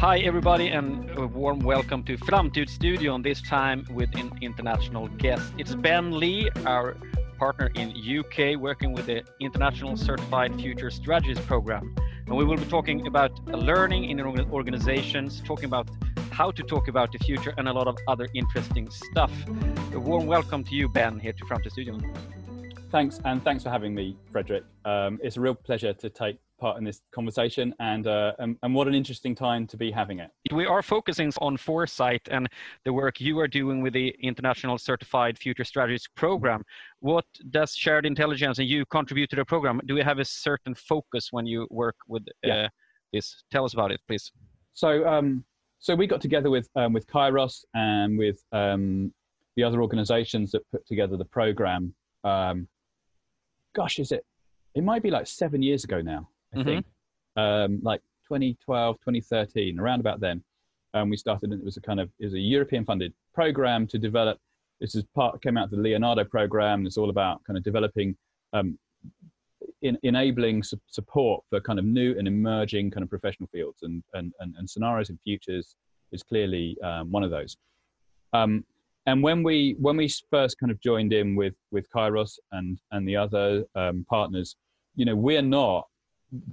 Hi, everybody, and a warm welcome to Framtidsstudion, this time with an international guest. It's Ben Lee, our partner in UK, working with the International Certified Future Strategies Program. And we will be talking about learning in organizations, talking about how to talk about the future, and a lot of other interesting stuff. A warm welcome to you, Ben, here to Framtidsstudion. Thanks, and thanks for having me, Frederick. Um, it's a real pleasure to take part in this conversation and, uh, and, and what an interesting time to be having it. We are focusing on foresight and the work you are doing with the International Certified Future Strategies program. What does shared intelligence and you contribute to the program? Do we have a certain focus when you work with uh, yeah. this? Tell us about it, please. So, um, so we got together with um, with Kairos and with um, the other organisations that put together the program. Um, gosh, is it? It might be like seven years ago now. I mm-hmm. think, um, like 2012, 2013, around about then. Um, we started, and it was a kind of it was a European funded program to develop. This is part came out of the Leonardo program. It's all about kind of developing, um, in, enabling su- support for kind of new and emerging kind of professional fields, and and and, and scenarios and futures is clearly um, one of those. Um, and when we when we first kind of joined in with with Kairos and and the other um, partners, you know, we're not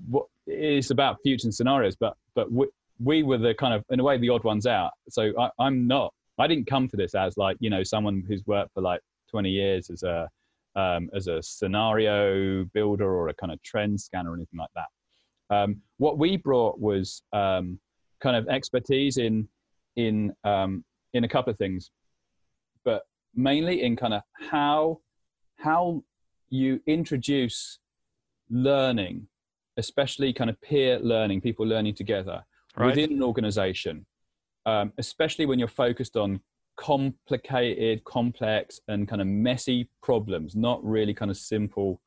what it's about future scenarios, but but we, we were the kind of in a way the odd ones out. So I, I'm not. I didn't come to this as like you know someone who's worked for like 20 years as a um, as a scenario builder or a kind of trend scanner or anything like that. Um, what we brought was um, kind of expertise in in um, in a couple of things, but mainly in kind of how how you introduce learning especially kind of peer learning, people learning together right. within an organization, um, especially when you're focused on complicated, complex, and kind of messy problems, not really kind of simple,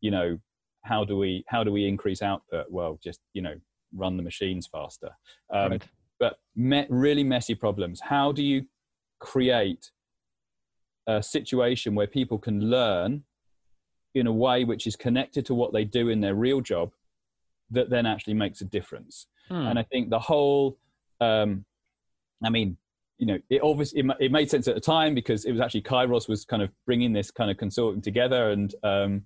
you know, how do we how do we increase output? Well, just you know, run the machines faster. Um, right. But me- really messy problems. How do you create a situation where people can learn in a way which is connected to what they do in their real job that then actually makes a difference. Hmm. And I think the whole, um, I mean, you know, it obviously it, it, made sense at the time because it was actually Kairos was kind of bringing this kind of consortium together, and um,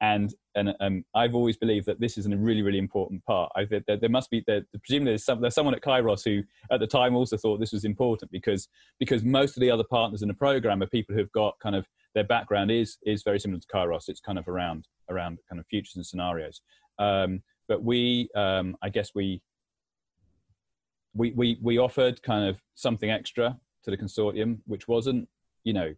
and and um, I've always believed that this is a really really important part. I there, there must be there, presumably there's, some, there's someone at Kairos who at the time also thought this was important because because most of the other partners in the program are people who've got kind of their background is is very similar to Kairos. It's kind of around around kind of futures and scenarios. Um, but we, um, I guess we, we, we, we offered kind of something extra to the consortium, which wasn't, you know,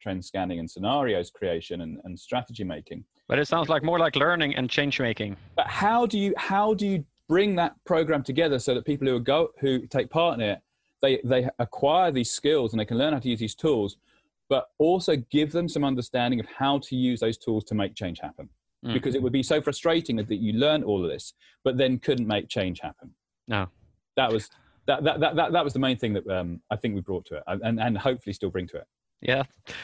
trend scanning and scenarios creation and, and strategy making. But it sounds like more like learning and change making. But how do you, how do you bring that program together so that people who go, who take part in it, they, they acquire these skills and they can learn how to use these tools, but also give them some understanding of how to use those tools to make change happen mm. because it would be so frustrating that you learned all of this, but then couldn't make change happen. No, that was that that that that, that was the main thing that um, I think we brought to it, and and hopefully still bring to it. Yeah,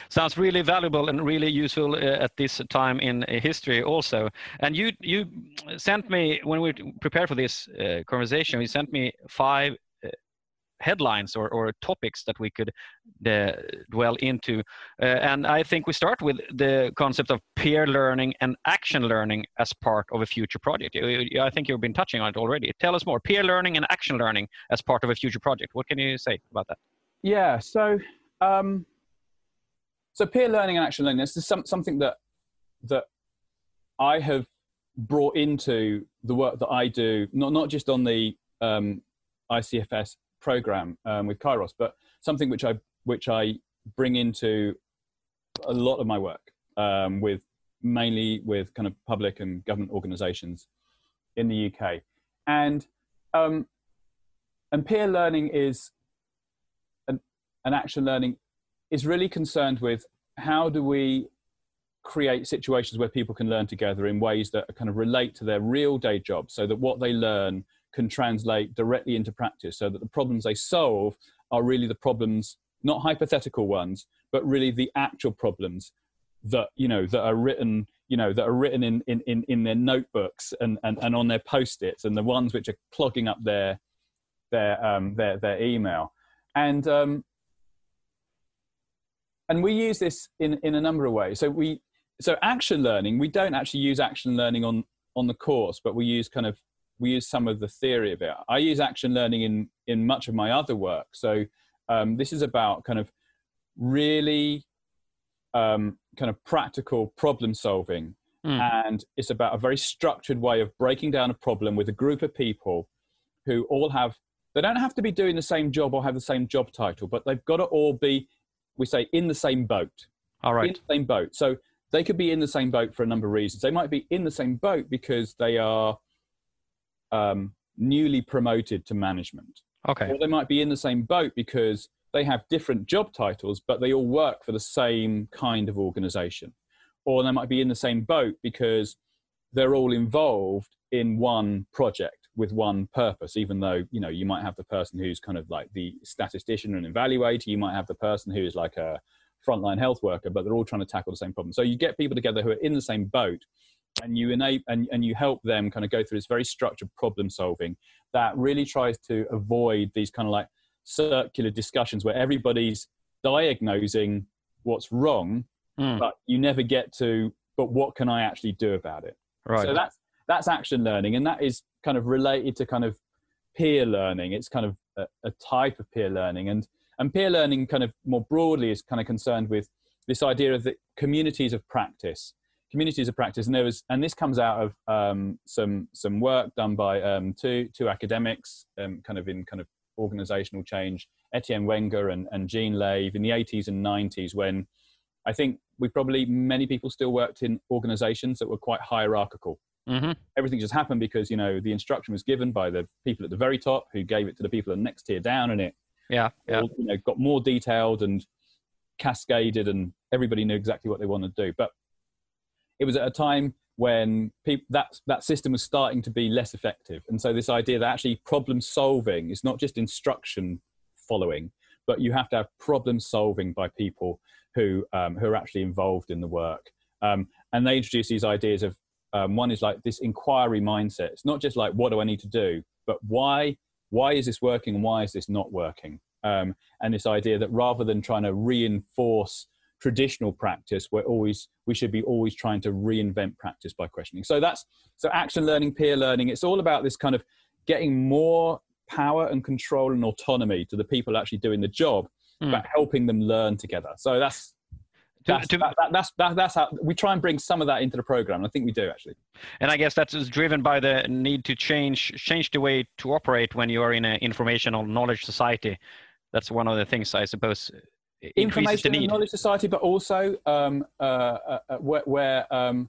sounds really valuable and really useful uh, at this time in uh, history also. And you you sent me when we prepared for this uh, conversation, you sent me five headlines or, or topics that we could uh, dwell into. Uh, and I think we start with the concept of peer learning and action learning as part of a future project. I think you've been touching on it already. Tell us more. Peer learning and action learning as part of a future project. What can you say about that? Yeah, so um, so peer learning and action learning. This is some, something that that I have brought into the work that I do, not not just on the um, ICFS program um, with Kairos, but something which I which I bring into a lot of my work um, with mainly with kind of public and government organisations in the UK, and um, and peer learning is an, an action learning is really concerned with how do we create situations where people can learn together in ways that kind of relate to their real day job so that what they learn can translate directly into practice so that the problems they solve are really the problems not hypothetical ones but really the actual problems that you know that are written you know that are written in in in, in their notebooks and, and and on their post-its and the ones which are clogging up their their um, their their email, and um, and we use this in in a number of ways. So we so action learning we don't actually use action learning on on the course, but we use kind of we use some of the theory of it. I use action learning in in much of my other work. So um, this is about kind of really um, kind of practical problem solving, mm. and it's about a very structured way of breaking down a problem with a group of people who all have they don't have to be doing the same job or have the same job title, but they've got to all be we say in the same boat. All right, in the same boat. So they could be in the same boat for a number of reasons. They might be in the same boat because they are um, newly promoted to management. Okay. Or they might be in the same boat because they have different job titles, but they all work for the same kind of organization. Or they might be in the same boat because they're all involved in one project with one purpose, even though, you know, you might have the person who's kind of like the statistician and evaluator, you might have the person who's like a frontline health worker, but they're all trying to tackle the same problem. So you get people together who are in the same boat and you enable and, and you help them kind of go through this very structured problem solving that really tries to avoid these kind of like circular discussions where everybody's diagnosing what's wrong, mm. but you never get to, but what can I actually do about it? Right. So that's that's action learning, and that is kind of related to kind of peer learning. It's kind of a, a type of peer learning, and and peer learning, kind of more broadly, is kind of concerned with this idea of the communities of practice. Communities of practice, and there was, and this comes out of um, some some work done by um, two two academics, um, kind of in kind of organizational change, Etienne Wenger and, and Jean Lave in the 80s and 90s, when I think we probably many people still worked in organizations that were quite hierarchical. Mm-hmm. Everything just happened because you know the instruction was given by the people at the very top who gave it to the people the next tier down, and it yeah, yeah. you know, got more detailed and cascaded, and everybody knew exactly what they wanted to do. But it was at a time when people, that that system was starting to be less effective, and so this idea that actually problem solving is not just instruction following, but you have to have problem solving by people who um, who are actually involved in the work. Um, and they introduce these ideas of um, one is like this inquiry mindset. It's not just like what do I need to do, but why why is this working and why is this not working? Um, and this idea that rather than trying to reinforce traditional practice, we're always we should be always trying to reinvent practice by questioning. So that's so action learning, peer learning. It's all about this kind of getting more power and control and autonomy to the people actually doing the job, mm. but helping them learn together. So that's that's, to, that, that, that's, that, that's how we try and bring some of that into the program. I think we do actually. And I guess that's driven by the need to change change the way to operate when you are in an informational knowledge society. That's one of the things I suppose. Information and knowledge society, but also um, uh, uh, uh, where where, um,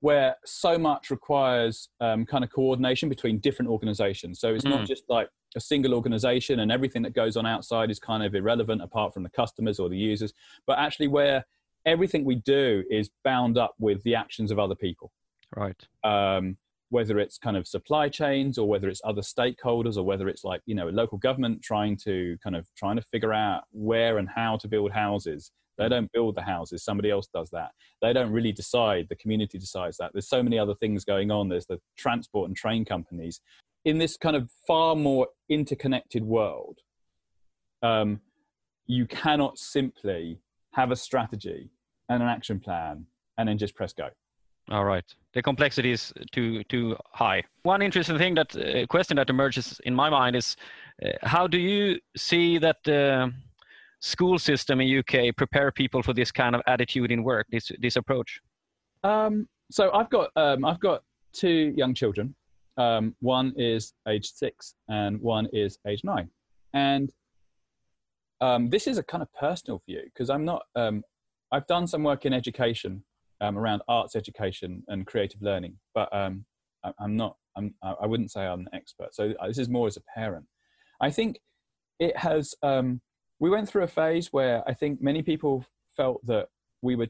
where so much requires um, kind of coordination between different organizations. So it's mm. not just like a single organization and everything that goes on outside is kind of irrelevant apart from the customers or the users, but actually where everything we do is bound up with the actions of other people. Right. Um, whether it's kind of supply chains or whether it's other stakeholders or whether it's like you know a local government trying to kind of trying to figure out where and how to build houses they don't build the houses somebody else does that. They don't really decide the community decides that. There's so many other things going on. There's the transport and train companies. In this kind of far more interconnected world um, you cannot simply have a strategy and an action plan and then just press go. All right. The complexity is too too high. One interesting thing that uh, question that emerges in my mind is uh, how do you see that the school system in UK prepare people for this kind of attitude in work, this this approach? Um, so I've got um, I've got two young children. Um, one is age six and one is age nine, and um, this is a kind of personal view because I'm not. Um, I've done some work in education um, around arts education and creative learning, but um, I, am not. I'm, I wouldn't say I'm an expert. So uh, this is more as a parent. I think it has. Um, we went through a phase where I think many people felt that we were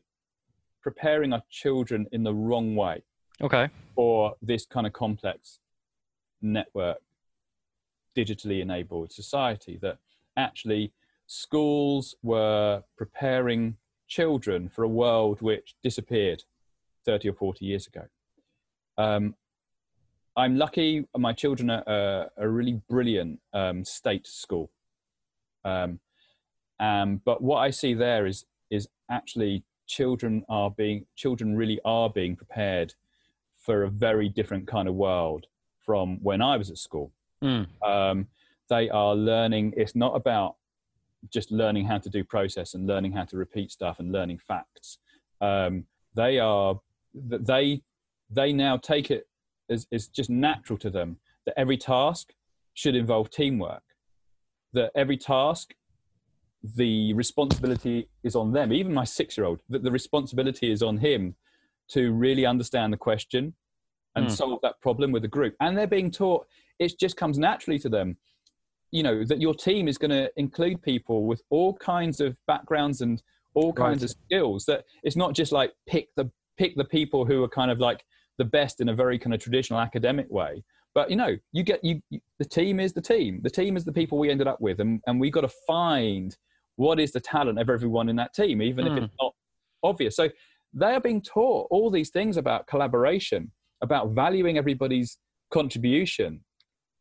preparing our children in the wrong way. Okay. For this kind of complex network, digitally enabled society that actually schools were preparing children for a world which disappeared 30 or 40 years ago. Um, I'm lucky. My children are a, a really brilliant um, state school, um, um, but what I see there is is actually children are being children really are being prepared for a very different kind of world from when I was at school. Mm. Um, they are learning. It's not about just learning how to do process and learning how to repeat stuff and learning facts. Um, they are they they now take it as, as just natural to them that every task should involve teamwork. That every task the responsibility is on them. Even my six year old, that the responsibility is on him to really understand the question and mm. solve that problem with the group. And they're being taught, it just comes naturally to them, you know, that your team is going to include people with all kinds of backgrounds and all kinds right. of skills. That it's not just like pick the pick the people who are kind of like the best in a very kind of traditional academic way. But you know, you get you, you the team is the team. The team is the people we ended up with, and and we got to find what is the talent of everyone in that team, even mm. if it's hmm. not obvious. So they are being taught all these things about collaboration, about valuing everybody's contribution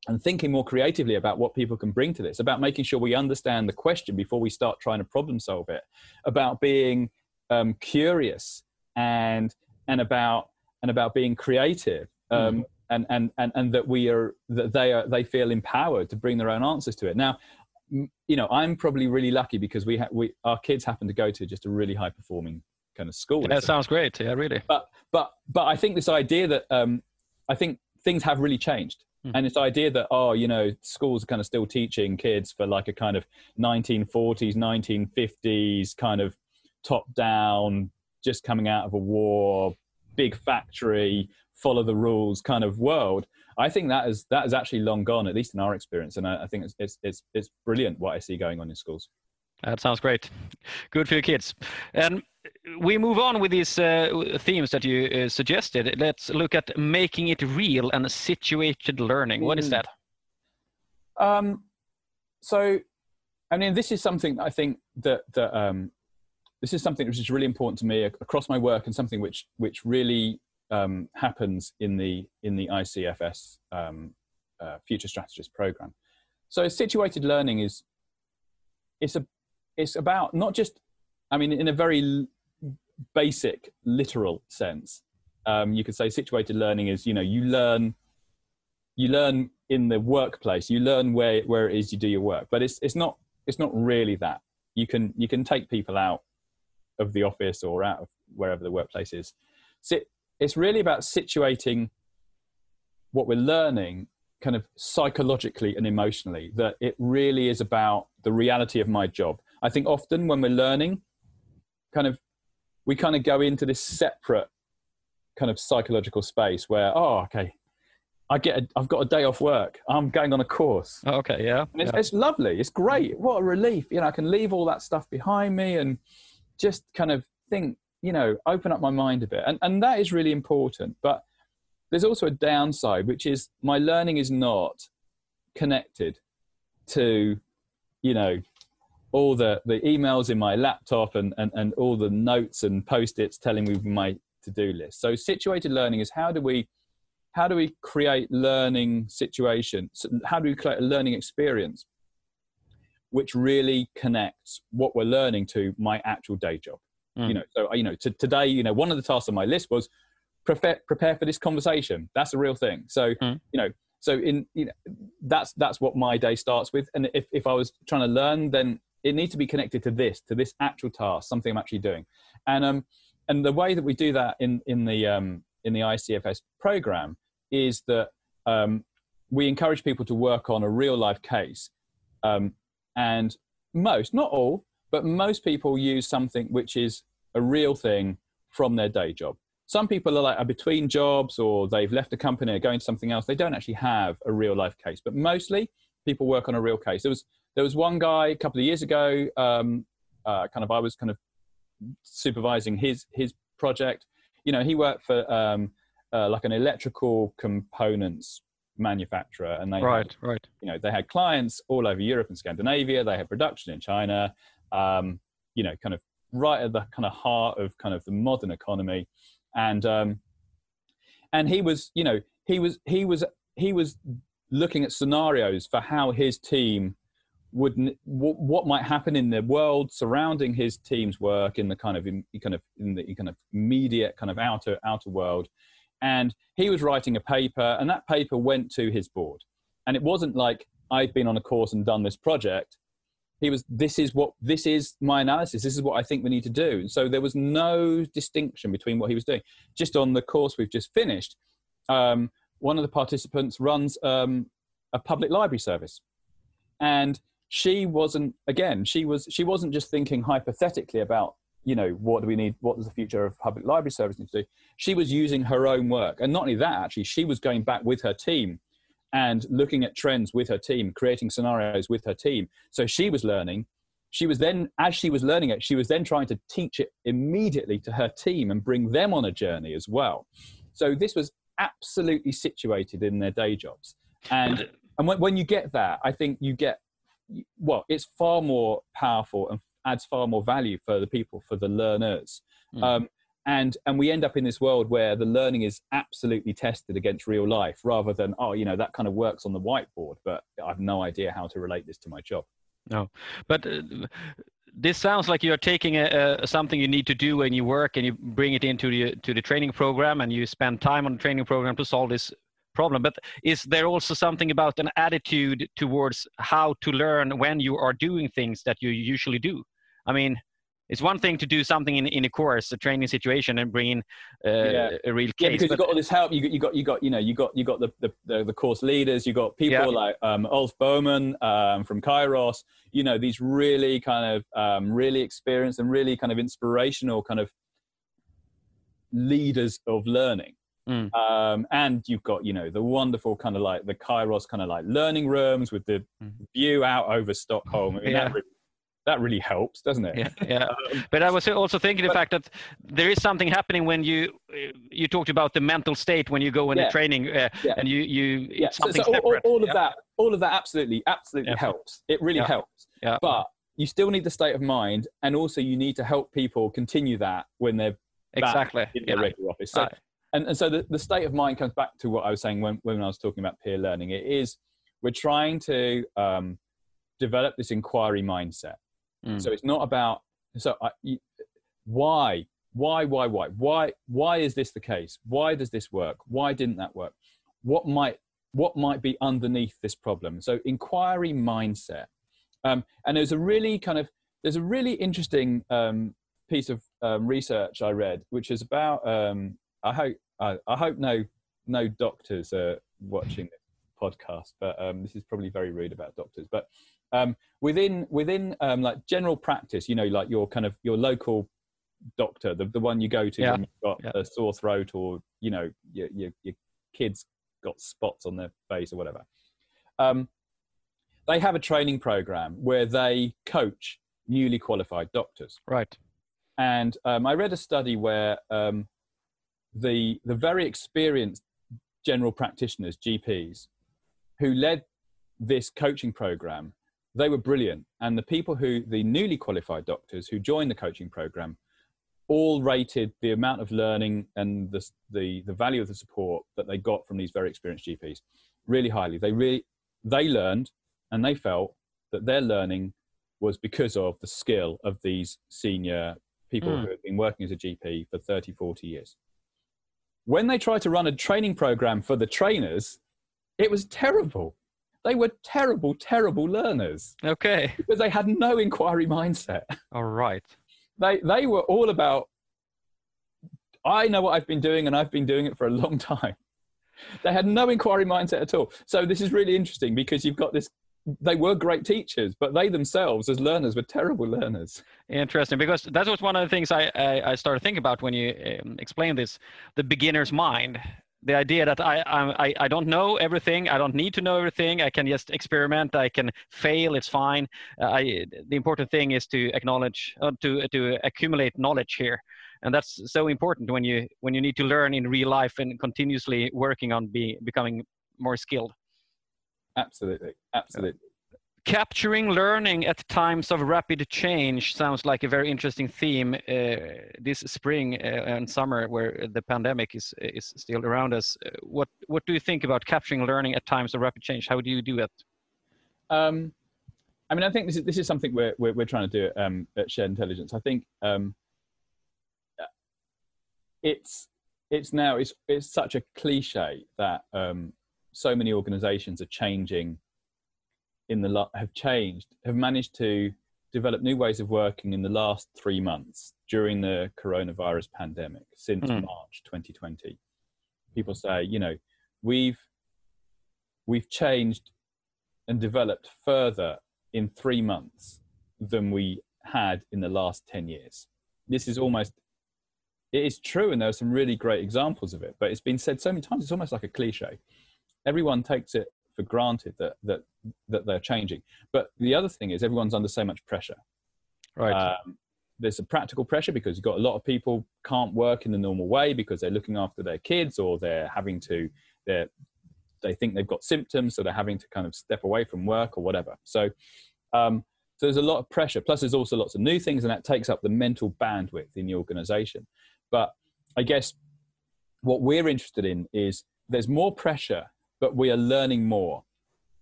and thinking more creatively about what people can bring to this, about making sure we understand the question before we start trying to problem solve it, about being um, curious and and about and about being creative. Um, mm. And, and, and, and that we are that they are they feel empowered to bring their own answers to it. Now, you know, I'm probably really lucky because we ha- we our kids happen to go to just a really high performing kind of school. That sounds great. Yeah, really. But but but I think this idea that um, I think things have really changed. Mm. And this idea that oh, you know, schools are kind of still teaching kids for like a kind of 1940s, 1950s kind of top down, just coming out of a war, big factory, follow the rules kind of world. I think that is that is actually long gone, at least in our experience, and I, I think it's, it's it's it's brilliant what I see going on in schools. That sounds great. Good for your kids. And we move on with these uh, themes that you uh, suggested. Let's look at making it real and situated learning. What is mm. that? Um, so, I mean, this is something I think that that um, this is something which is really important to me across my work, and something which which really um, happens in the in the ICFS um, uh, Future Strategist program. So situated learning is it's a it's about not just I mean in a very basic literal sense. Um, you could say situated learning is you know you learn you learn in the workplace you learn where where it is you do your work but it's it's not it's not really that you can you can take people out of the office or out of wherever the workplace is sit it's really about situating what we're learning kind of psychologically and emotionally that it really is about the reality of my job i think often when we're learning kind of we kind of go into this separate kind of psychological space where oh okay i get a, i've got a day off work. I'm going on a course. Oh, okay yeah it's, yeah. it's lovely. It's great. What a relief. You know i can leave all that stuff behind me and just kind of think you know open up my mind a bit. And, and that is really important. But there's also a downside which is my learning is not connected to you know all the the emails in my laptop and and, and all the notes and post-its telling me my to-do list so situated learning is how do we how do we create learning situations how do we create a learning experience which really connects what we're learning to my actual day job Mm. You know, so you know, to, today, you know, one of the tasks on my list was prepare prepare for this conversation. That's a real thing. So mm. you know, so in you know, that's that's what my day starts with. And if if I was trying to learn, then it needs to be connected to this, to this actual task, something I'm actually doing. And um, and the way that we do that in in the um in the ICFS program is that um, we encourage people to work on a real life case. Um, and most, not all, but most people use something which is a real thing from their day job. Some people are like are between jobs or they've left a company or going to something else. They don't actually have a real life case, but mostly people work on a real case. There was there was one guy a couple of years ago. Um, uh, kind of I was kind of supervising his his project. You know, he worked for um, uh, like an electrical components manufacturer, and they right, had, right. You know, they had clients all over Europe and Scandinavia. They had production in China. Um, you know, kind of right at the kind of heart of kind of the modern economy, and um, and he was, you know, he was he was he was looking at scenarios for how his team would what, might happen in the world surrounding his team's work in the kind of in, kind of in the kind of immediate kind of outer outer world. And he was writing a paper and that paper went to his board. And it wasn't like i've been on a course and done this project. He was this is what this is my analysis. This is what i think we need to do. And so there was no distinction between what he was doing. Just on the course we've just finished um, one of the participants runs um, a public library service. And she wasn't again she was she wasn't just thinking hypothetically about you know what do we need what does the future of public library service need to do she was using her own work and not only that actually she was going back with her team and looking at trends with her team, creating scenarios with her team. So she was learning. She was then, as she was learning it, she was then trying to teach it immediately to her team and bring them on a journey as well. So this was absolutely situated in their day jobs. And, and when, when you get that, I think you get, well, it's far more powerful and adds far more value for the people, for the learners. Mm. Um, and and we end up in this world where the learning is absolutely tested against real life rather than oh you know that kind of works on the whiteboard but i've no idea how to relate this to my job no but uh, this sounds like you're taking a, a, something you need to do when you work and you bring it into the to the training program and you spend time on the training program to solve this problem but is there also something about an attitude towards how to learn when you are doing things that you usually do i mean it's one thing to do something in, in a course, a training situation, and bring in uh, yeah. a real case. Yeah, because you've got all this help. You got, you got, you got, you know, you got, you got the the, the, the course leaders. You got people yeah. like um, Ulf Boman um, from Kairos. You know, these really kind of um, really experienced and really kind of inspirational kind of leaders of learning. Mm. Um, and you've got, you know, the wonderful kind of like the Kairos kind of like learning rooms with the mm. view out over Stockholm. I mean, yeah. that really that really helps, doesn't it? Yeah, yeah. Um, but I was also thinking the fact that there is something happening when you you talked about the mental state when you go in yeah. the training, uh, yeah. and you you yeah. So, so all, all, of that, all of that, absolutely, absolutely helps. It really helps. Yeah. But you still need the state of mind, and also you need to help people continue that when they're exactly in their regular office. So, and, and so the, the state of mind comes back to what I was saying when, when I was talking about peer learning. It is we're trying to um, develop this inquiry mindset Mm. So it's not about so I, why why why why why why is this the case? Why does this work? Why didn't that work? What might what might be underneath this problem? So inquiry mindset. Um, and there's a really kind of there's a really interesting um, piece of um, research I read, which is about um, I hope I, I, hope no no doctors are watching this podcast, but um, this is probably very rude about doctors. But um, within within um, like general practice, you know, like your kind of your local doctor, the, the one you go to yeah. when you've got yeah. a sore throat or you know your, your, your kids got spots on their face or whatever. Um, they have a training program where they coach newly qualified doctors. Right. And um, I read a study where um, the the very experienced general practitioners, GPs, who led this coaching program they were brilliant. And the people who, the newly qualified doctors who joined the coaching program, all rated the amount of learning and the, the, the value of the support that they got from these very experienced GPs really highly. They really, they learned and they felt that their learning was because of the skill of these senior people mm. who have been working as a GP for 30, 40 years. When they tried to run a training program for the trainers, it was terrible. They were terrible, terrible learners. Okay. Because they had no inquiry mindset. All right. They they were all about I know what I've been doing and I've been doing it for a long time. They had no inquiry mindset at all. So this is really interesting because you've got this they were great teachers, but they themselves, as learners, were terrible learners. Interesting, because that was one of the things I, I, I started thinking about when you um, explained this the beginner's mind the idea that I, I I don't know everything, I don't need to know everything. I can just experiment. I can fail. It's fine. Uh, I, the important thing is to acknowledge, uh, to to accumulate knowledge here, and that's so important when you when you need to learn in real life and continuously working on be, becoming more skilled. Absolutely, absolutely. capturing learning at times of rapid change sounds like a very interesting theme uh, this spring uh, and summer where the pandemic is is still around us. Uh, what what do you think about capturing learning at times of rapid change? How do you do it? Um, i mean i think this is this is something we're we're, we're trying to do um, at shared intelligence. I think um, it's it's now it's it's such a cliche that um, so many organizations are changing in the have changed have managed to develop new ways of working in the last three months during the coronavirus pandemic since mm. March 2020. People say, you know, we've we've changed and developed further in three months than we had in the last 10 years. This is almost it is true, and there are some really great examples of it, but it's been said so many times, it's almost like a cliche. Everyone takes it for granted that that that they're changing. But the other thing is everyone's under so much pressure. Right. Um, there's a practical pressure because you've got a lot of people can't work in the normal way because they're looking after their kids or they're having to they they think they've got symptoms so they're having to kind of step away from work or whatever so um, so there's a lot of pressure plus there's also lots of new things and that takes up the mental bandwidth in the organization but i guess what we're interested in is there's more pressure but we are learning more.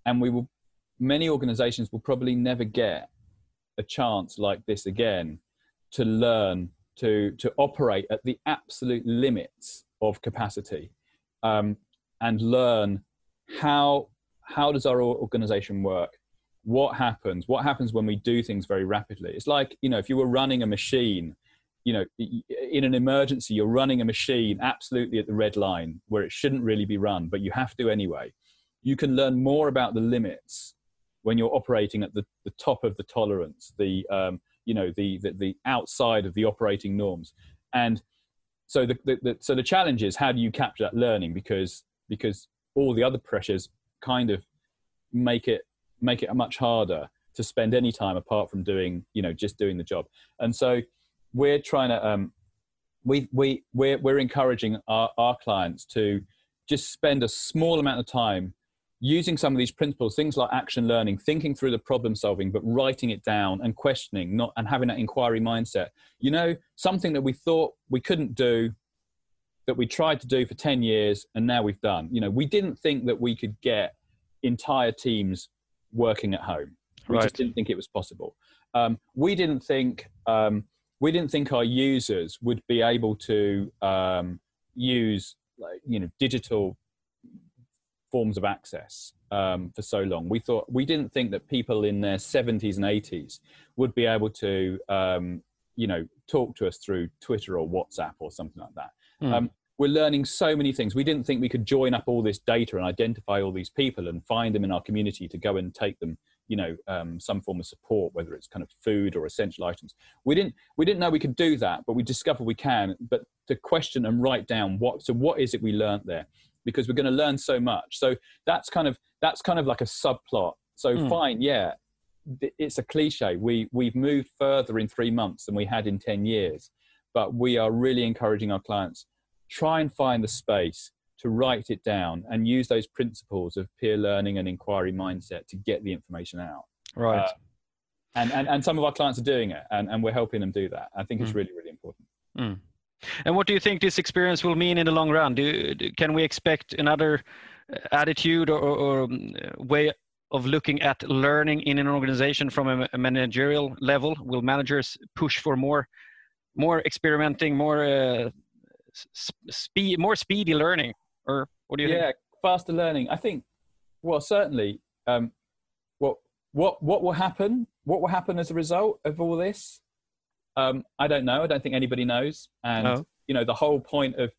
And we will many organizations will probably never get a chance like this again to learn to to operate at the absolute limits of capacity um, and learn how how does our organization work? What happens? What happens when we do things very rapidly? It's like you know if you were running a machine you know in an emergency you're running a machine absolutely at the red line where it shouldn't really be run but you have to anyway. You can learn more about the limits when you're operating at the, the top of the tolerance, the um, you know the, the, the outside of the operating norms, and so the, the, the so the challenge is how do you capture that learning? Because because all the other pressures kind of make it make it much harder to spend any time apart from doing you know just doing the job, and so we're trying to um, we we we're we're encouraging our, our clients to just spend a small amount of time using some of these principles, things like action learning, thinking through the problem solving, but writing it down and questioning, not and having that inquiry mindset. You know, something that we thought we couldn't do, that we tried to do for 10 years, and now we've done. You know, we didn't think that we could get entire teams working at home. We right. just didn't think it was possible. Um, we didn't think um, we didn't think our users would be able to um, use like, you know digital forms of access um, for so long. We thought we didn't think that people in their 70s and 80s would be able to, um, you know, talk to us through Twitter or WhatsApp or something like that. Mm. Um, we're learning so many things. We didn't think we could join up all this data and identify all these people and find them in our community to go and take them, you know, um, some form of support, whether it's kind of food or essential items. We didn't we didn't know we could do that, but we discovered we can. But to question and write down what so what is it we learned there? because we're going to learn so much. So that's kind of that's kind of like a subplot. So mm. fine, yeah, it's a cliche. We we've moved further in three months than we had in ten years, but we are really encouraging our clients try and find the space to write it down and use those principles of peer learning and inquiry mindset to get the information out. Right. Uh, and, and and some of our clients are doing it, and, and we're helping them do that. I think mm. it's hmm. really really important. Mm. And what do you think this experience will mean in the long run? Do, do can we expect another uh, attitude or, or, um, way of looking at learning in an organization from a, a managerial level? Will managers push for more, more experimenting, more uh, speed, more speedy learning, or what do you yeah, think? Yeah, faster learning. I think. Well, certainly. Um, what what what will happen? What will happen as a result of all this? Um, I don't know. I don't think anybody knows. And oh. you know, the whole point of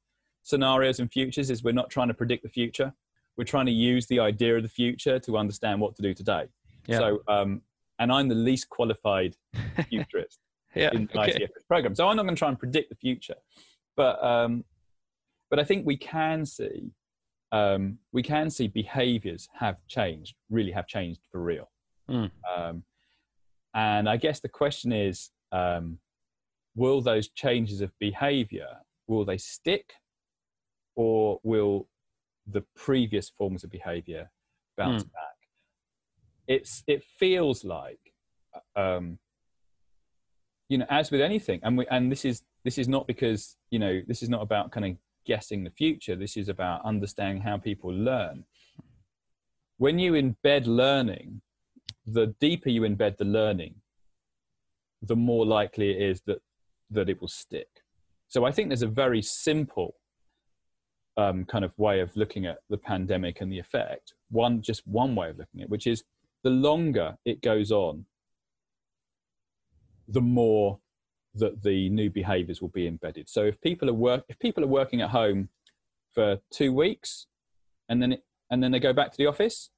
scenarios and futures is we're not trying to predict the future. We're trying to use the idea of the future to understand what to do today. Yeah. So, um, and I'm the least qualified futurist yeah, in the okay. ICFS program. So I'm not going to try and predict the future, but um, but I think we can see um, we can see behaviors have changed, really have changed for real. Mm. Um, and I guess the question is, um, will those changes of behavior will they stick or will the previous forms of behavior bounce mm. back it's it feels like um, you know as with anything and we and this is this is not because you know this is not about kind of guessing the future. This is about understanding how people learn. When you embed learning the deeper you embed the learning the more likely it is that that it will stick. So i think there's a very simple um, kind of way of looking at the pandemic and the effect one just one way of looking at it which is the longer it goes on the more that the new behaviors will be embedded. So if people are work if people are working at home for two weeks and then it, and then they go back to the office,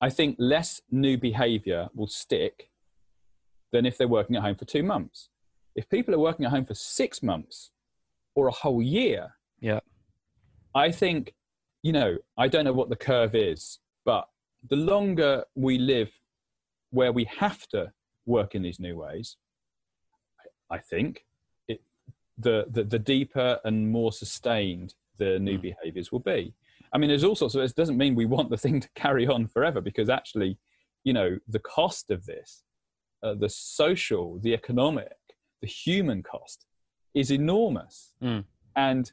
I think less new behavior will stick than if they're working at home for two months. If people are working at home for six months or a whole year, yeah, I think, you know, I don't know what the curve is, but the longer we live where we have to work in these new ways, I think it, the, the, the deeper and more sustained the new mm. behaviors will be. I mean, there's all sorts of, it doesn't mean we want the thing to carry on forever because actually, you know, the cost of this, uh, the social, the economic, the human cost is enormous. Mm. And,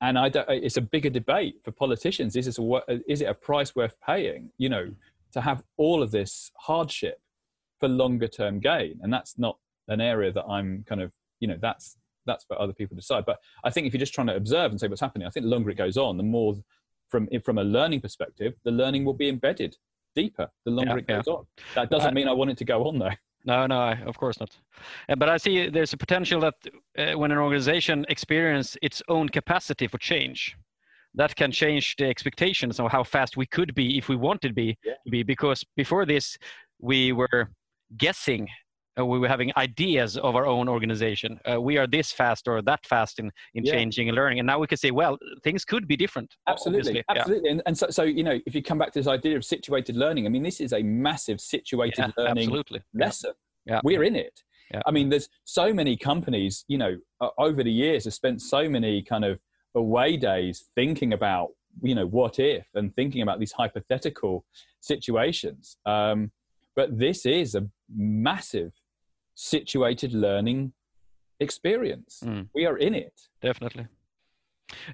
and I don't, it's a bigger debate for politicians. Is, this a, is it a price worth paying, you know, to have all of this hardship for longer term gain and that's not an area that i'm kind of you know that's that's for other people to decide but i think if you're just trying to observe and say what's happening i think the longer it goes on the more from from a learning perspective the learning will be embedded deeper the longer yeah, it goes yeah. on that doesn't mean i want it to go on though no, no, of course not. Uh, but I see there's a potential that uh, when an organization experiences its own capacity for change, that can change the expectations of how fast we could be if we wanted to be, yeah. to be. Because before this, we were guessing uh, we were having ideas of our own organization. Uh, we are this fast or that fast in, in yeah. changing and learning. And now we can say, well, things could be different. Absolutely. Absolutely. Yeah. And, and so, so, you know, if you come back to this idea of situated learning, I mean, this is a massive situated yeah, learning absolutely. lesson. Yeah. We're in it. Yeah. I mean, there's so many companies, you know, uh, over the years have spent so many kind of away days thinking about, you know, what if and thinking about these hypothetical situations. Um, but this is a massive situated learning experience. Mm. We are in it. Definitely.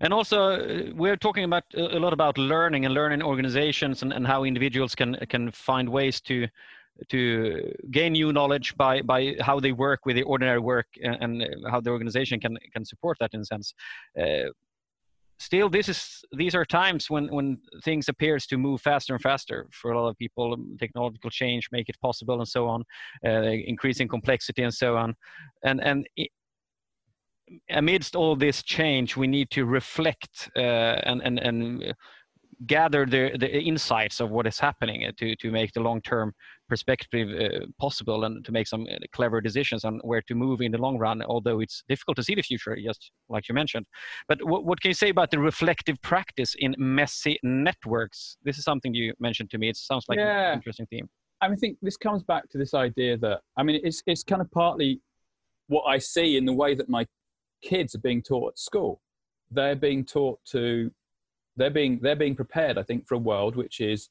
And also, uh, we're talking about a lot about learning and learning organizations and, and how individuals can can find ways to to gain new knowledge by by how they work with the ordinary work and, and how the organization can can support that in a sense. Uh, still this is these are times when when things appears to move faster and faster for a lot of people um, technological change make it possible and so on uh, increasing complexity and so on. And and it, amidst all this change we need to reflect uh, and and and gather the the insights of what is happening to to make the long term perspective uh, possible and to make some uh, clever decisions on where to move in the long run, although it's difficult to see the future, just like you mentioned. But what, what can you say about the reflective practice in messy networks? This is something you mentioned to me. It sounds like yeah. an interesting theme. I mean, I think this comes back to this idea that, I mean, it's, it's kind of partly what I see in the way that my kids are being taught at school. They're being taught to, they're being, they're being prepared, I think, for a world which is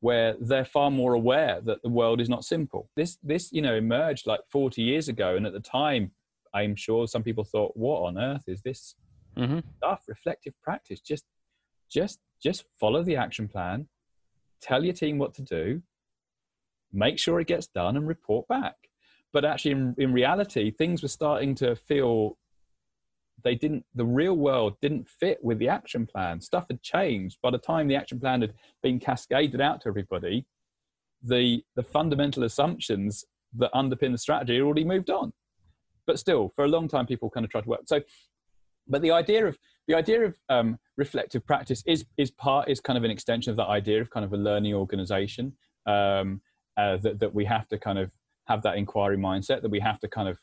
where they're far more aware that the world is not simple. This, this, you know, emerged like 40 years ago, and at the time, I'm sure some people thought, "What on earth is this mm-hmm. stuff?" Reflective practice. Just, just, just follow the action plan. Tell your team what to do. Make sure it gets done, and report back. But actually, in, in reality, things were starting to feel they didn't the real world didn't fit with the action plan. Stuff had changed. By the time the action plan had been cascaded out to everybody the the fundamental assumptions that underpin the strategy had already moved on. But still for a long time people kind of tried to work. So but the idea of the idea of um, reflective practice is is part is kind of an extension of that idea of kind of a learning organization um, uh, that, that we have to kind of have that inquiry mindset that we have to kind of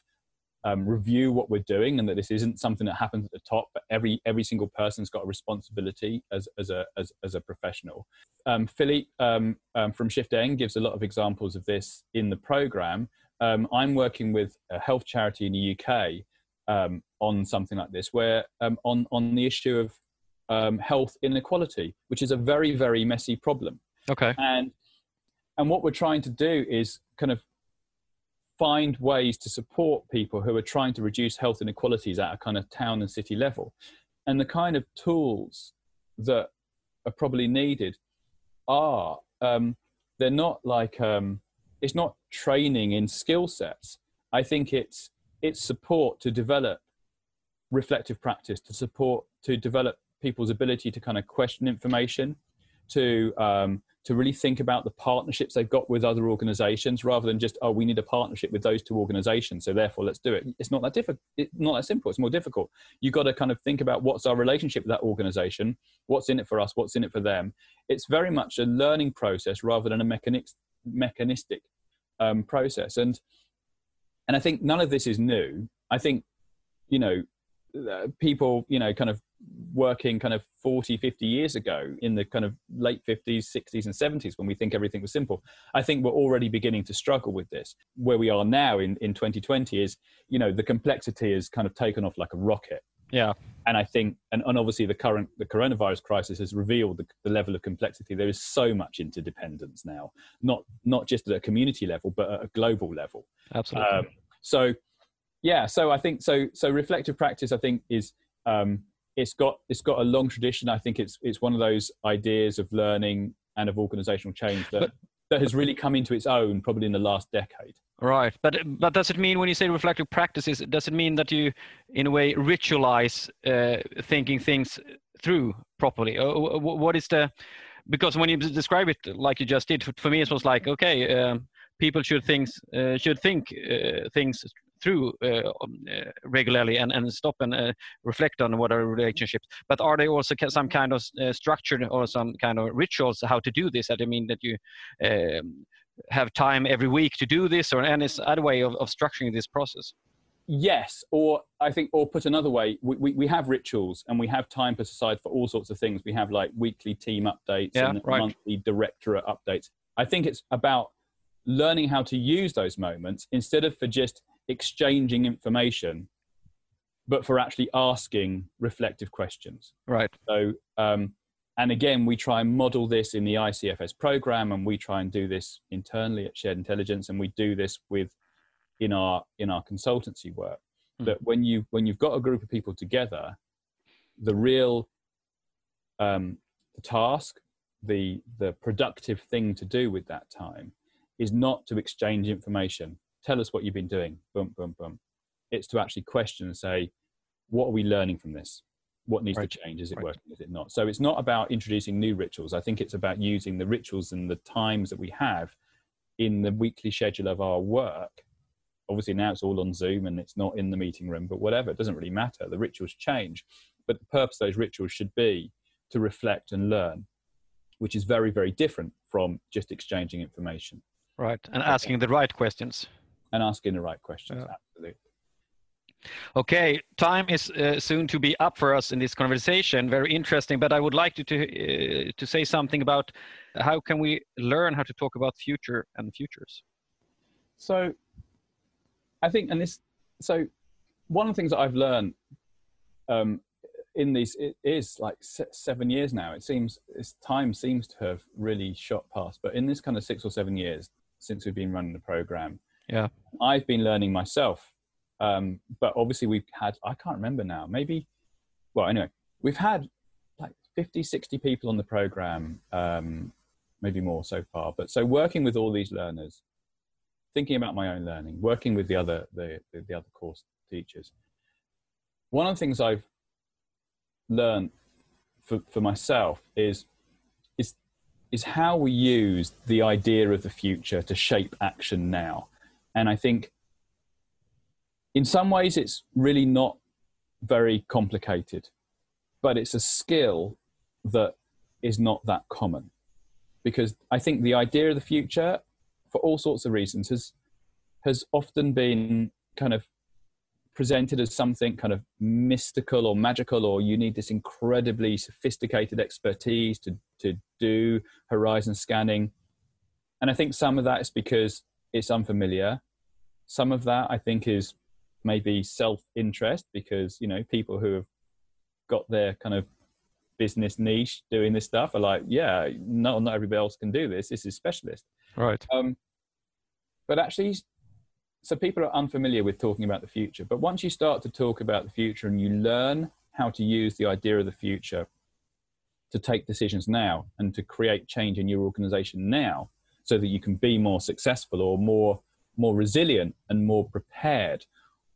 um, review what we're doing and that this isn't something that happens at the top but every every single person's got a responsibility as, as a as, as a professional. Um, philippe um, um from shiftN gives a lot of examples of this in the program. Um, i'm working with a health charity in the uk um, on something like this where on on the issue of health inequality which is a very very messy problem. Okay. And and what we're trying to do is kind of find ways to support people who are trying to reduce health inequalities at a kind of town and city level. And the kind of tools that are probably needed are um, they're not like um, it's not training in skill sets. I think it's it's support to develop reflective practice, to support to develop people's ability to kind of question information, to um, to really think about the partnerships they've got with other organizations rather than just oh we need a partnership with those two organizations so therefore let's do it. It's not that difficult it's not that simple. It's more difficult. You've got to kind of think about what's our relationship with that organization what's in it for us what's in it for them. It's very much a learning process rather than a mechanic, mechanistic um, process. And and i think none of this is new. I think you know uh, people you know kind of working kind of 40 50 years ago in the kind of late 50s 60s and 70s when we think everything was simple i think we're already beginning to struggle with this. Where we are now in, in 2020 is you know the complexity has kind of taken off like a rocket. Yeah. And i think and, and obviously the current the coronavirus crisis has revealed the, the level of complexity. There is so much interdependence now not not just at a community level but at a global level. Absolutely. Um, so yeah so i think so so reflective practice i think is um, it's got it's got a long tradition. I think it's it's one of those ideas of learning and of organizational change that but, that has really come into its own probably in the last decade. Right, but but does it mean when you say reflective practices, does it mean that you, in a way, ritualize uh, thinking things through properly? Or what is the? Because when you describe it like you just did, for me it was like okay, um, people should things uh, should think uh, things through uh, um, uh, regularly and, and stop and uh, reflect on what are relationships. But are there also some kind of structure or some kind of rituals how to do this? I mean that you um, have time every week to do this or any other way of, of structuring this process? yes or i think or put another way we, we, we, have rituals and we have time put aside for all sorts of things we have like weekly team updates yeah, and right. monthly directorate updates i think it's about learning how to use those moments instead of for just exchanging information, but for actually asking reflective questions. Right. So, um, and again, we try and model this in the ICFS program, and we try and do this internally at Shared Intelligence, and we do this with in our in our consultancy work. Mm. That when you when you've got a group of people together, the real um, the task, the the productive thing to do with that time, is not to exchange information tell us what you've been doing. Boom boom boom. It's to actually question and say what are we learning from this? What needs right. to change? Is it right. working? Is it not? So it's not about introducing new rituals. I think it's about using the rituals and the times that we have in the weekly schedule of our work. Obviously now it's all on zoom and it's not in the meeting room but whatever it doesn't really matter. The rituals change but the purpose of those rituals should be to reflect and learn which is very very different from just exchanging information. Right and asking the right questions and asking the right questions. Yeah. Absolutely. Okay, time is uh, soon to be up for us in this conversation. Very interesting, but I would like to to, uh, to say something about how can we learn how to talk about future and futures. So, I think, and this, so one of the things that I've learned um, in these it is like seven years now. It seems this time seems to have really shot past, but in this kind of six or seven years since we've been running the program, yeah. I've been learning myself. Um, but obviously we've had, I can't remember now, maybe, well, anyway, we've had like 50, 60 people on the program, um, maybe more so far. But so working with all these learners, thinking about my own learning, working with the other, the, the, the other course teachers. One of the things I've learned for, for myself is, is, is how we use the idea of the future to shape action now. And I think in some ways it's really not very complicated, but it's a skill that is not that common. Because I think the idea of the future, for all sorts of reasons, has has often been kind of presented as something kind of mystical or magical, or you need this incredibly sophisticated expertise to, to do horizon scanning. And I think some of that is because it's unfamiliar. Some of that I think is maybe self-interest because you know people who have got their kind of business niche doing this stuff are like, yeah, no, not everybody else can do this. This is specialist. Right. Um, but actually, so people are unfamiliar with talking about the future. But once you start to talk about the future and you learn how to use the idea of the future to take decisions now and to create change in your organization now so that you can be more successful or more more resilient and more prepared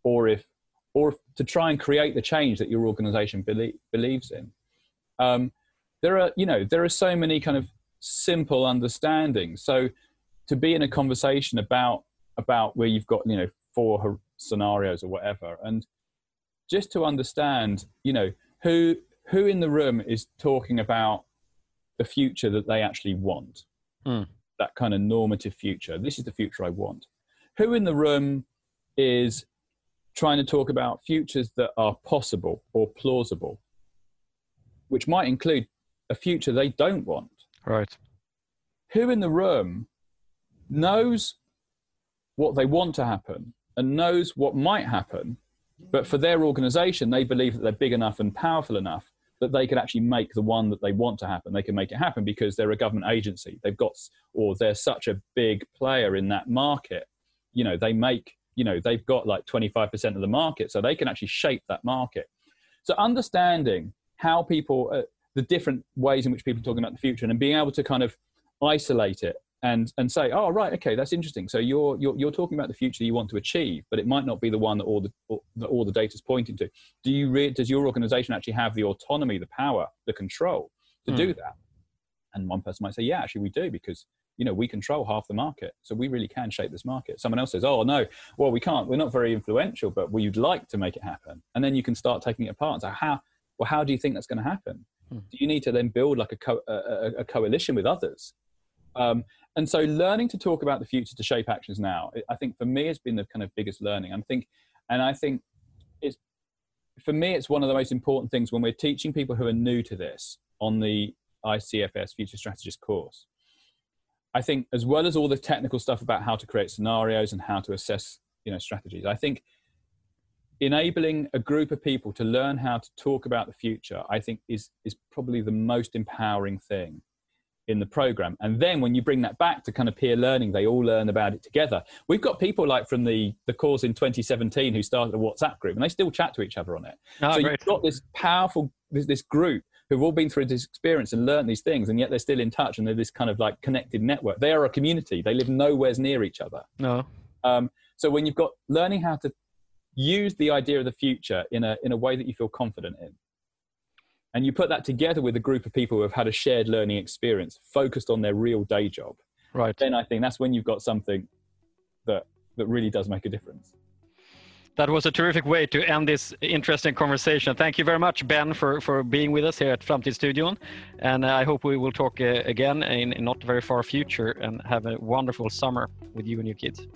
or if or to try and create the change that your organization belie- believes in. Um, there are you know there are so many kind of simple understandings. So to be in a conversation about about where you've got you know four scenarios or whatever and just to understand you know who who in the room is talking about the future that they actually want. Mm. that kind of normative future. This is the future i want who in the room is trying to talk about futures that are possible or plausible which might include a future they don't want? Right. Who in the room knows what they want to happen and knows what might happen but for their organization they believe that they're big enough and powerful enough that they can actually make the one that they want to happen. They can make it happen because they're a government agency. They've got or they're such a big player in that market you know they make you know they've got like 25% of the market so they can actually shape that market. So understanding how people uh, the different ways in which people are talking about the future and being able to kind of isolate it and and say oh right okay that's interesting. So you're you're, you're talking about the future you want to achieve but it might not be the one that all the that all the data is pointing to. Do you re- does your organization actually have the autonomy the power the control to mm. do that? And one person might say yeah actually we do because you know we control half the market so we really can shape this market. Someone else says oh no well we can't we're not very influential but we'd like to make it happen. And then you can start taking it apart and say how well how do you think that's going to happen? Hmm. do you need to then build like a, co- a, a coalition with others? Um, and so learning to talk about the future to shape actions now i think for me has been the kind of biggest learning. I think and i think it's for me it's one of the most important things when we're teaching people who are new to this on the icfs future strategist course i think as well as all the technical stuff about how to create scenarios and how to assess you know strategies i think enabling a group of people to learn how to talk about the future i think is is probably the most empowering thing in the program. And then when you bring that back to kind of peer learning, they all learn about it together. We've got people like from the, the course in 2017 who started a WhatsApp group and they still chat to each other on it. Oh, so great. you've got this powerful, this, this group who've all been through this experience and learned these things and yet they're still in touch and they're this kind of like connected network. They are a community. They live nowhere near each other. No. Um, so when you've got learning how to use the idea of the future in a, in a way that you feel confident in, and you put that together with a group of people who have had a shared learning experience focused on their real day job right then i think that's when you've got something that that really does make a difference that was a terrific way to end this interesting conversation. Thank you very much, Ben, for, for being with us here at Framtidsstudion. And I hope we will talk uh, again in, in not very far future and have a wonderful summer with you and your kids.